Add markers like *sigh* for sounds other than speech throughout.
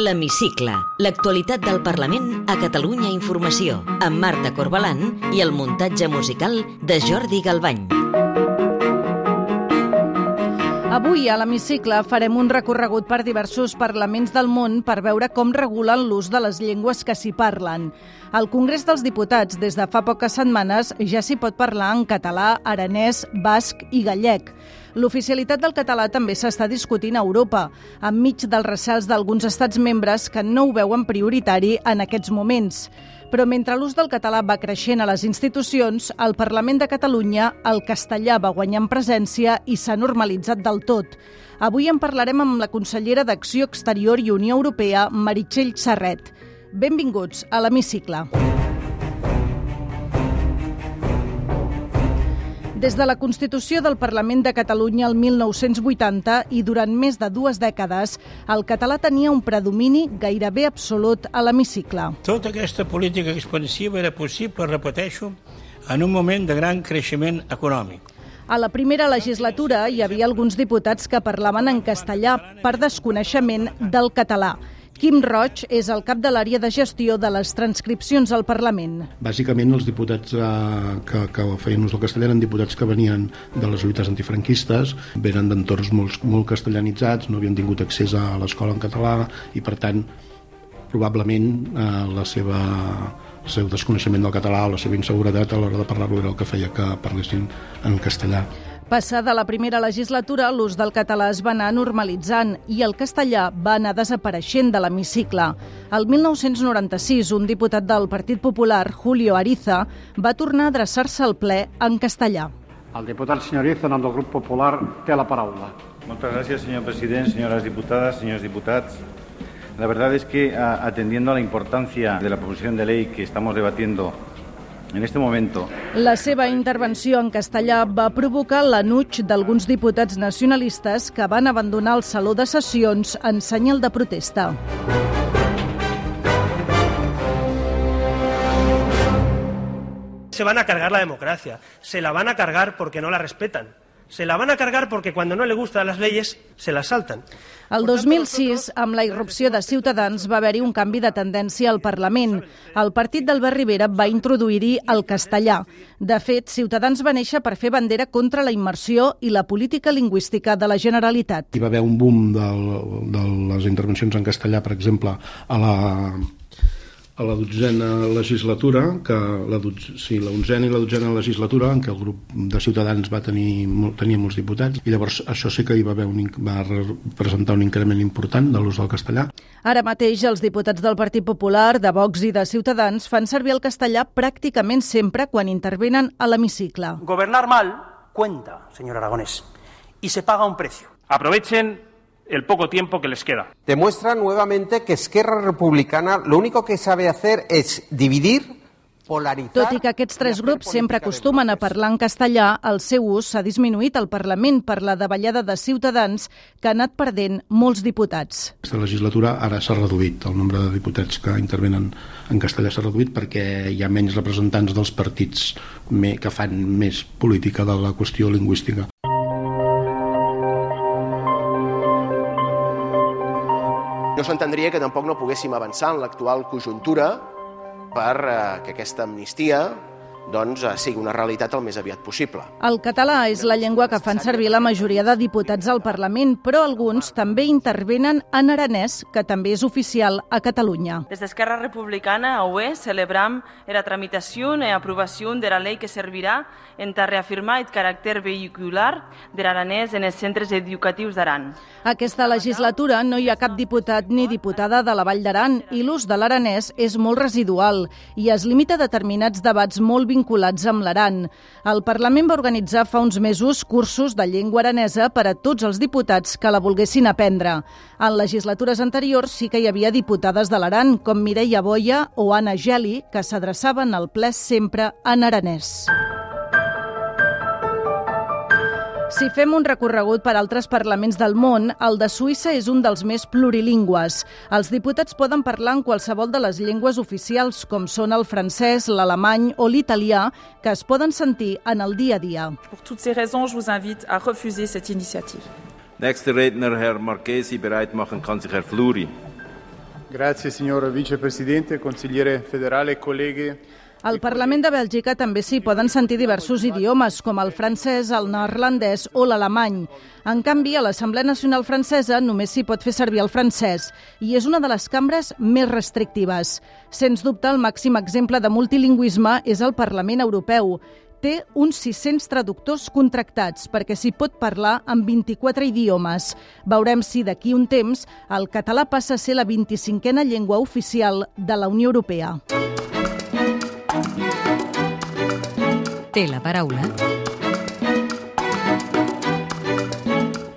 L'Hemicicle, l'actualitat del Parlament a Catalunya Informació, amb Marta Corbalan i el muntatge musical de Jordi Galbany. Avui a l'Hemicicle farem un recorregut per diversos parlaments del món per veure com regulen l'ús de les llengües que s'hi parlen. Al Congrés dels Diputats, des de fa poques setmanes, ja s'hi pot parlar en català, aranès, basc i gallec. L'oficialitat del català també s'està discutint a Europa, enmig dels recels d'alguns estats membres que no ho veuen prioritari en aquests moments. Però mentre l'ús del català va creixent a les institucions, al Parlament de Catalunya el castellà va guanyar en presència i s'ha normalitzat del tot. Avui en parlarem amb la consellera d'Acció Exterior i Unió Europea, Meritxell Serret. Benvinguts a l'Hemicicle. Des de la Constitució del Parlament de Catalunya el 1980 i durant més de dues dècades, el català tenia un predomini gairebé absolut a l'hemicicle. Tota aquesta política expansiva era possible, repeteixo, en un moment de gran creixement econòmic. A la primera legislatura hi havia alguns diputats que parlaven en castellà per desconeixement del català. Quim Roig és el cap de l'àrea de gestió de les transcripcions al Parlament. Bàsicament, els diputats eh, que, que feien ús del castellà eren diputats que venien de les lluites antifranquistes, venen d'entorns molt, molt castellanitzats, no havien tingut accés a l'escola en català i, per tant, probablement eh, la seva el seu desconeixement del català o la seva inseguretat a l'hora de parlar-lo era el que feia que parlessin en castellà. Passada la primera legislatura, l'ús del català es va anar normalitzant i el castellà va anar desapareixent de l'hemicicle. El 1996, un diputat del Partit Popular, Julio Ariza, va tornar a adreçar-se al ple en castellà. El diputat senyor Ariza, en nom del grup popular, té la paraula. Muchas gracias, señor presidente, señoras diputadas, señores diputats. La verdad es que, atendiendo a la importancia de la proposición de ley que estamos debatiendo en este momento. La seva intervenció en castellà va provocar l'anuig d'alguns diputats nacionalistes que van abandonar el saló de sessions en senyal de protesta. Se van a cargar la democracia, se la van a cargar porque no la respetan. Se la van a cargar porque cuando no le gustan las leyes se las saltan. El 2006, amb la irrupció de Ciutadans, va haver-hi un canvi de tendència al Parlament. El partit d'Albert Rivera va introduir-hi el castellà. De fet, Ciutadans va néixer per fer bandera contra la immersió i la política lingüística de la Generalitat. Hi va haver un boom del, de les intervencions en castellà, per exemple, a la a la dotzena legislatura, que la, dotz, sí, la onzena i la dotzena legislatura, en què el grup de Ciutadans va tenir, tenia molts diputats, i llavors això sí que hi va, haver un, va presentar un increment important de l'ús del castellà. Ara mateix els diputats del Partit Popular, de Vox i de Ciutadans fan servir el castellà pràcticament sempre quan intervenen a l'hemicicle. Governar mal cuenta, señor Aragonés, y se paga un precio. Aprovechen el poco tiempo que les queda. Demuestra nuevamente que Esquerra Republicana lo único que sabe hacer es dividir tot i que aquests tres grups sempre acostumen a parlar en castellà, el seu ús s'ha disminuït al Parlament per la davallada de ciutadans que ha anat perdent molts diputats. Aquesta legislatura ara s'ha reduït, el nombre de diputats que intervenen en castellà s'ha reduït perquè hi ha menys representants dels partits que fan més política de la qüestió lingüística. No s'entendria que tampoc no poguéssim avançar en l'actual conjuntura per eh, que aquesta amnistia doncs, eh, sigui una realitat el més aviat possible. El català és la llengua que fan servir la majoria de diputats al Parlament, però alguns també intervenen en aranès, que també és oficial a Catalunya. Des d'Esquerra Republicana, avui celebram la tramitació i aprovació de la llei que servirà en reafirmar el caràcter vehicular de l'aranès en els centres educatius d'Aran. Aquesta legislatura no hi ha cap diputat ni diputada de la Vall d'Aran i l'ús de l'aranès és molt residual i es limita a determinats debats molt vinculats amb l'Aran. El Parlament va organitzar fa uns mesos cursos de llengua aranesa per a tots els diputats que la volguessin aprendre. En legislatures anteriors sí que hi havia diputades de l'Aran, com Mireia Boia o Anna Geli, que s'adreçaven al ple sempre en aranès. Si fem un recorregut per altres parlaments del món, el de Suïssa és un dels més plurilingües. Els diputats poden parlar en qualsevol de les llengües oficials, com són el francès, l'alemany o l'italià, que es poden sentir en el dia a dia. Pour toutes ces raisons, je vous invite à refuser cette initiative. Nächster Redner, Herr Marchesi, bereit machen kann sich Herr Fluri. Grazie signor vicepresidente, consigliere federale, colleghi. Al Parlament de Bèlgica també s'hi poden sentir diversos idiomes, com el francès, el neerlandès o l'alemany. En canvi, a l'Assemblea Nacional Francesa només s'hi pot fer servir el francès i és una de les cambres més restrictives. Sens dubte, el màxim exemple de multilingüisme és el Parlament Europeu. Té uns 600 traductors contractats perquè s'hi pot parlar en 24 idiomes. Veurem si d'aquí un temps el català passa a ser la 25a llengua oficial de la Unió Europea. Té la paraula.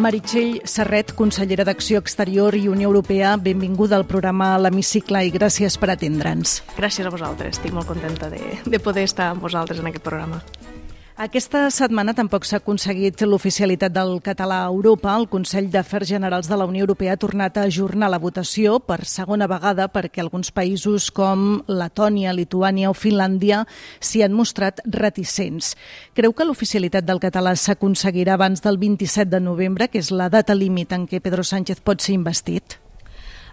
Meritxell Serret, consellera d'Acció Exterior i Unió Europea, benvinguda al programa L'Hemicicle i gràcies per atendre'ns. Gràcies a vosaltres, estic molt contenta de, de poder estar amb vosaltres en aquest programa. Aquesta setmana tampoc s'ha aconseguit l'oficialitat del català a Europa. El Consell d'Afers Generals de la Unió Europea ha tornat a ajornar la votació per segona vegada perquè alguns països com Letònia, Lituània o Finlàndia s'hi han mostrat reticents. Creu que l'oficialitat del català s'aconseguirà abans del 27 de novembre, que és la data límit en què Pedro Sánchez pot ser investit?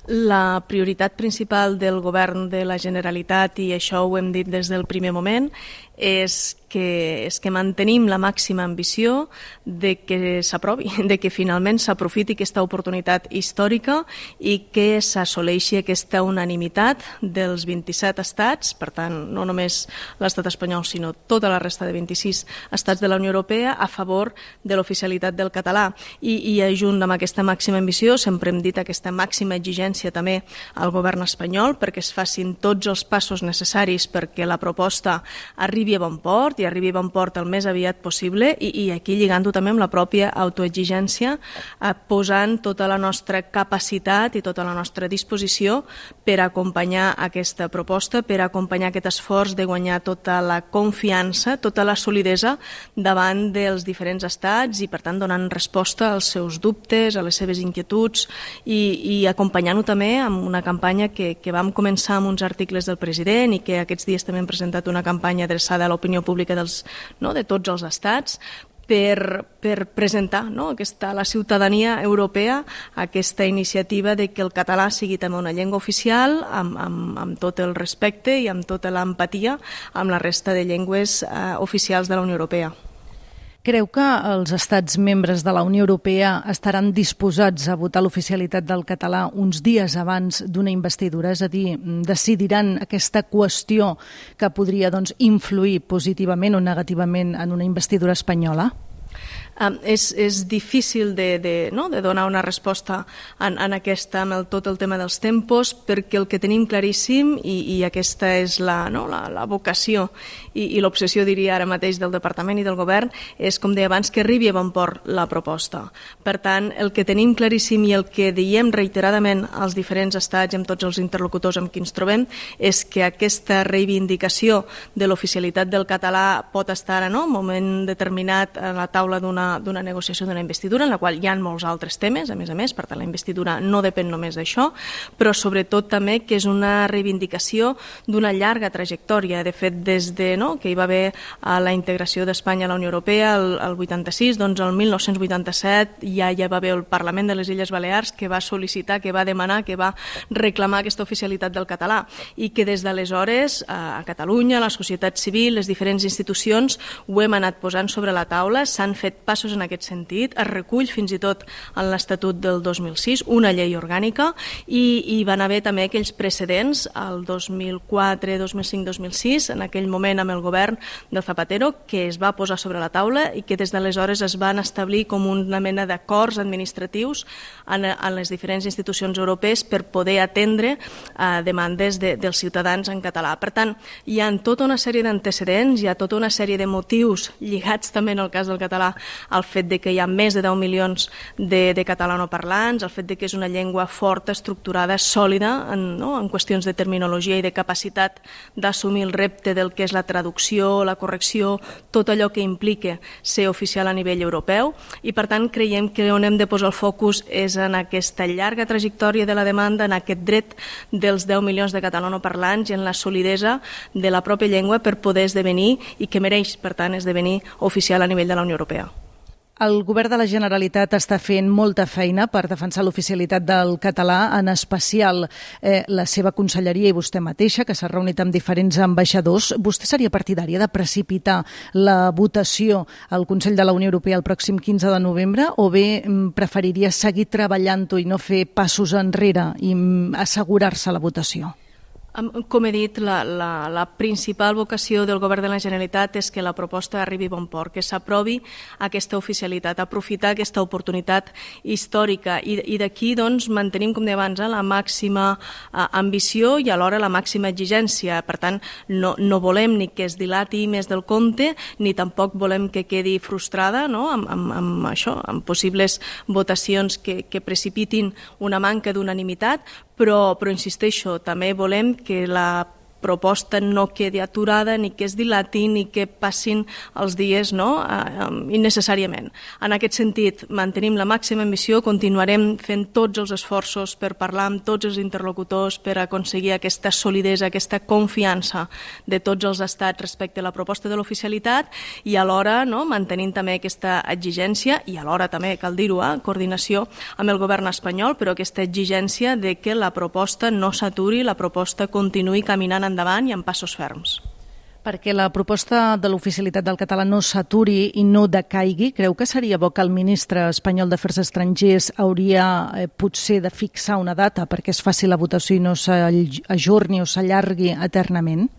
La prioritat principal del govern de la Generalitat, i això ho hem dit des del primer moment, és que, és que mantenim la màxima ambició de que s'aprovi, *laughs* de que finalment s'aprofiti aquesta oportunitat històrica i que s'assoleixi aquesta unanimitat dels 27 estats, per tant, no només l'estat espanyol, sinó tota la resta de 26 estats de la Unió Europea a favor de l'oficialitat del català. I, i junt amb aquesta màxima ambició, sempre hem dit aquesta màxima exigència també al govern espanyol perquè es facin tots els passos necessaris perquè la proposta arribi arribi a bon port i arribi a bon port el més aviat possible i, i aquí lligant-ho també amb la pròpia autoexigència, eh, posant tota la nostra capacitat i tota la nostra disposició per acompanyar aquesta proposta, per acompanyar aquest esforç de guanyar tota la confiança, tota la solidesa davant dels diferents estats i, per tant, donant resposta als seus dubtes, a les seves inquietuds i, i acompanyant-ho també amb una campanya que, que vam començar amb uns articles del president i que aquests dies també hem presentat una campanya adreçada de l'opinió pública dels, no, de tots els estats, per, per presentar no, aquesta, la ciutadania europea aquesta iniciativa de que el català sigui també una llengua oficial amb, amb, amb tot el respecte i amb tota l'empatia amb la resta de llengües eh, oficials de la Unió Europea. Creu que els estats membres de la Unió Europea estaran disposats a votar l'oficialitat del català uns dies abans d'una investidura? És a dir, decidiran aquesta qüestió que podria doncs, influir positivament o negativament en una investidura espanyola? És, és difícil de, de, no? de donar una resposta en, en aquesta, amb el, tot el tema dels tempos, perquè el que tenim claríssim, i, i aquesta és la, no? la, la vocació i, i l'obsessió, diria ara mateix, del Departament i del Govern, és, com deia abans, que arribi a bon port la proposta. Per tant, el que tenim claríssim i el que diem reiteradament als diferents estats i amb tots els interlocutors amb qui ens trobem és que aquesta reivindicació de l'oficialitat del català pot estar en no? un moment determinat a la taula d'una d'una negociació d'una investidura en la qual hi ha molts altres temes, a més a més, per tant la investidura no depèn només d'això, però sobretot també que és una reivindicació d'una llarga trajectòria. De fet, des de no, que hi va haver a la integració d'Espanya a la Unió Europea el, el 86, doncs el 1987 ja ja va haver el Parlament de les Illes Balears que va sol·licitar, que va demanar, que va reclamar aquesta oficialitat del català i que des d'aleshores a Catalunya, la societat civil, les diferents institucions ho hem anat posant sobre la taula, s'han fet passos en aquest sentit, es recull fins i tot en l'Estatut del 2006, una llei orgànica, i hi van haver també aquells precedents, el 2004, 2005, 2006, en aquell moment amb el govern del Zapatero, que es va posar sobre la taula i que des d'aleshores es van establir com una mena d'acords administratius en, en les diferents institucions europees per poder atendre eh, demandes de, dels ciutadans en català. Per tant, hi ha tota una sèrie d'antecedents, hi ha tota una sèrie de motius lligats també en el cas del català el fet de que hi ha més de 10 milions de, de catalanoparlants, el fet de que és una llengua forta, estructurada, sòlida en, no? en qüestions de terminologia i de capacitat d'assumir el repte del que és la traducció, la correcció, tot allò que implica ser oficial a nivell europeu i per tant creiem que on hem de posar el focus és en aquesta llarga trajectòria de la demanda, en aquest dret dels 10 milions de catalanoparlants i en la solidesa de la pròpia llengua per poder esdevenir i que mereix, per tant, esdevenir oficial a nivell de la Unió Europea. El govern de la Generalitat està fent molta feina per defensar l'oficialitat del català, en especial eh, la seva conselleria i vostè mateixa, que s'ha reunit amb diferents ambaixadors. Vostè seria partidària de precipitar la votació al Consell de la Unió Europea el pròxim 15 de novembre o bé mm, preferiria seguir treballant-ho i no fer passos enrere i mm, assegurar-se la votació? Com he dit, la, la, la principal vocació del Govern de la Generalitat és que la proposta arribi a bon port, que s'aprovi aquesta oficialitat, aprofitar aquesta oportunitat històrica i, i d'aquí doncs, mantenim, com deia abans, eh, la màxima eh, ambició i alhora la màxima exigència. Per tant, no, no volem ni que es dilati més del compte ni tampoc volem que quedi frustrada no? amb, amb, amb això, amb possibles votacions que, que precipitin una manca d'unanimitat, però, però insisteixo, també volem que la proposta no quedi aturada, ni que es dilati, ni que passin els dies no? uh, innecessàriament. En aquest sentit, mantenim la màxima ambició, continuarem fent tots els esforços per parlar amb tots els interlocutors, per aconseguir aquesta solidesa, aquesta confiança de tots els estats respecte a la proposta de l'oficialitat i alhora no? mantenint també aquesta exigència i alhora també, cal dir-ho, eh? coordinació amb el govern espanyol, però aquesta exigència de que la proposta no s'aturi, la proposta continuï caminant endavant i amb passos ferms. Perquè la proposta de l'oficialitat del català no s'aturi i no decaigui, creu que seria bo que el ministre espanyol d'Afers Estrangers hauria eh, potser de fixar una data perquè es faci la votació i no s'ajorni o s'allargui eternament?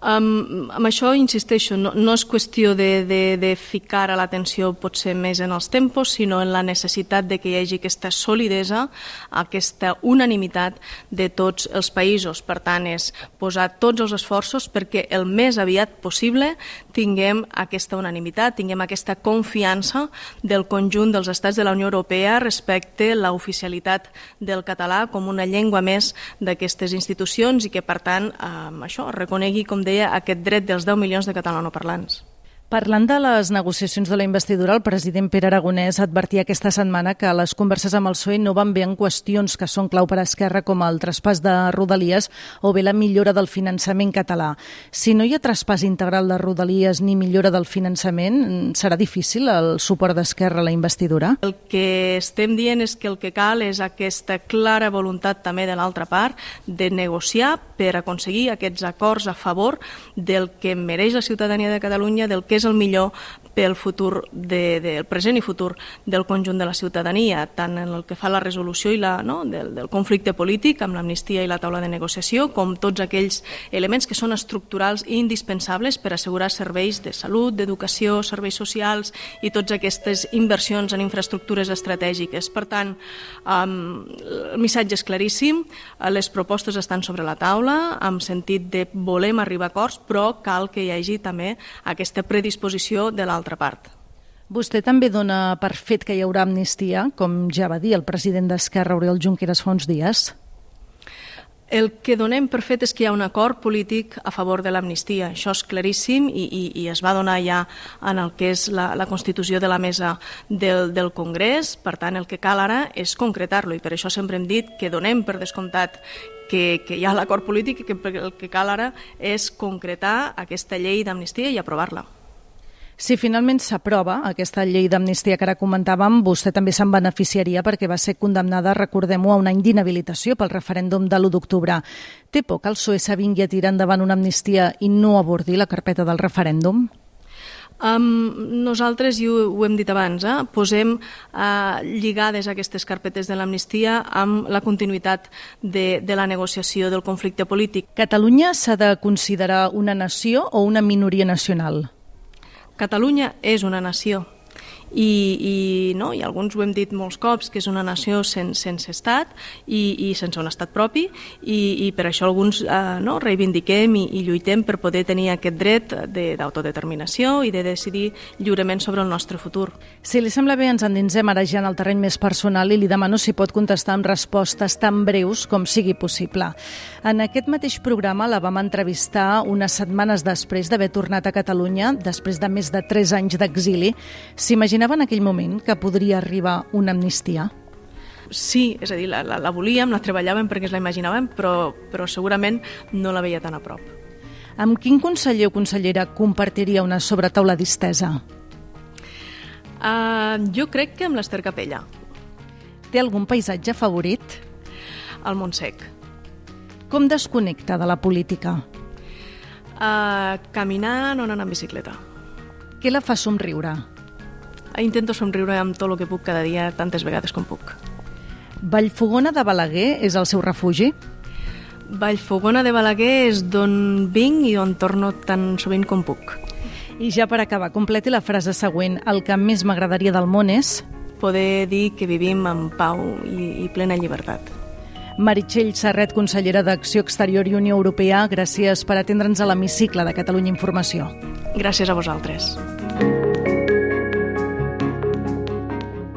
Um, amb això insisteixo, no, no és qüestió de, de, de ficar a l'atenció potser més en els tempos, sinó en la necessitat de que hi hagi aquesta solidesa, aquesta unanimitat de tots els països. Per tant, és posar tots els esforços perquè el més aviat possible tinguem aquesta unanimitat, tinguem aquesta confiança del conjunt dels estats de la Unió Europea respecte a l'oficialitat del català com una llengua més d'aquestes institucions i que, per tant, um, això reconegui, com deia, aquest dret dels 10 milions de catalanoparlants. Parlant de les negociacions de la investidura, el president Pere Aragonès advertia aquesta setmana que les converses amb el PSOE no van bé en qüestions que són clau per a Esquerra com el traspàs de Rodalies o bé la millora del finançament català. Si no hi ha traspàs integral de Rodalies ni millora del finançament, serà difícil el suport d'Esquerra a la investidura? El que estem dient és que el que cal és aquesta clara voluntat també de l'altra part de negociar per aconseguir aquests acords a favor del que mereix la ciutadania de Catalunya, del que és el millor pel futur de, del present i futur del conjunt de la ciutadania, tant en el que fa la resolució i la, no, del, del conflicte polític amb l'amnistia i la taula de negociació, com tots aquells elements que són estructurals i indispensables per assegurar serveis de salut, d'educació, serveis socials i totes aquestes inversions en infraestructures estratègiques. Per tant, um, el missatge és claríssim, les propostes estan sobre la taula, amb sentit de volem arribar a acords, però cal que hi hagi també aquesta predisposició disposició de l'altra part. Vostè també dona per fet que hi haurà amnistia, com ja va dir el president d'Esquerra, Oriol Junqueras, fa uns dies? El que donem per fet és que hi ha un acord polític a favor de l'amnistia. Això és claríssim i, i, i es va donar ja en el que és la, la constitució de la mesa del, del Congrés. Per tant, el que cal ara és concretar-lo i per això sempre hem dit que donem per descomptat que, que hi ha l'acord polític i que el que cal ara és concretar aquesta llei d'amnistia i aprovar-la. Si finalment s'aprova aquesta llei d'amnistia que ara comentàvem, vostè també se'n beneficiaria perquè va ser condemnada, recordem-ho, a un any d'inhabilitació pel referèndum de l'1 d'octubre. Té por que el PSOE s'avingui a tirar endavant una amnistia i no abordi la carpeta del referèndum? Um, nosaltres, i ho, ho hem dit abans, eh, posem uh, lligades aquestes carpetes de l'amnistia amb la continuïtat de, de la negociació del conflicte polític. Catalunya s'ha de considerar una nació o una minoria nacional? Catalunya és una nació i, i, no, i alguns ho hem dit molts cops, que és una nació sen, sense estat i, i sense un estat propi i, i per això alguns eh, no, reivindiquem i, i lluitem per poder tenir aquest dret d'autodeterminació i de decidir lliurement sobre el nostre futur. Si li sembla bé, ens endinsem ara ja en el terreny més personal i li demano si pot contestar amb respostes tan breus com sigui possible. En aquest mateix programa la vam entrevistar unes setmanes després d'haver tornat a Catalunya, després de més de 3 anys d'exili. S'imagina s'imaginava en aquell moment que podria arribar una amnistia? Sí, és a dir, la, la, la volíem, la treballàvem perquè ens la imaginàvem, però, però segurament no la veia tan a prop. Amb quin conseller o consellera compartiria una sobretaula distesa? Uh, jo crec que amb l'Ester Capella. Té algun paisatge favorit? El Montsec. Com desconnecta de la política? Uh, caminant o anant en bicicleta. Què la fa somriure? Intento somriure amb tot el que puc cada dia, tantes vegades com puc. Vallfogona de Balaguer és el seu refugi? Vallfogona de Balaguer és d'on vinc i on torno tan sovint com puc. I ja per acabar, completi la frase següent. El que més m'agradaria del món és... Poder dir que vivim en pau i, i plena llibertat. Meritxell Serret, consellera d'Acció Exterior i Unió Europea, gràcies per atendre'ns a l'hemicicle de Catalunya Informació. Gràcies a vosaltres.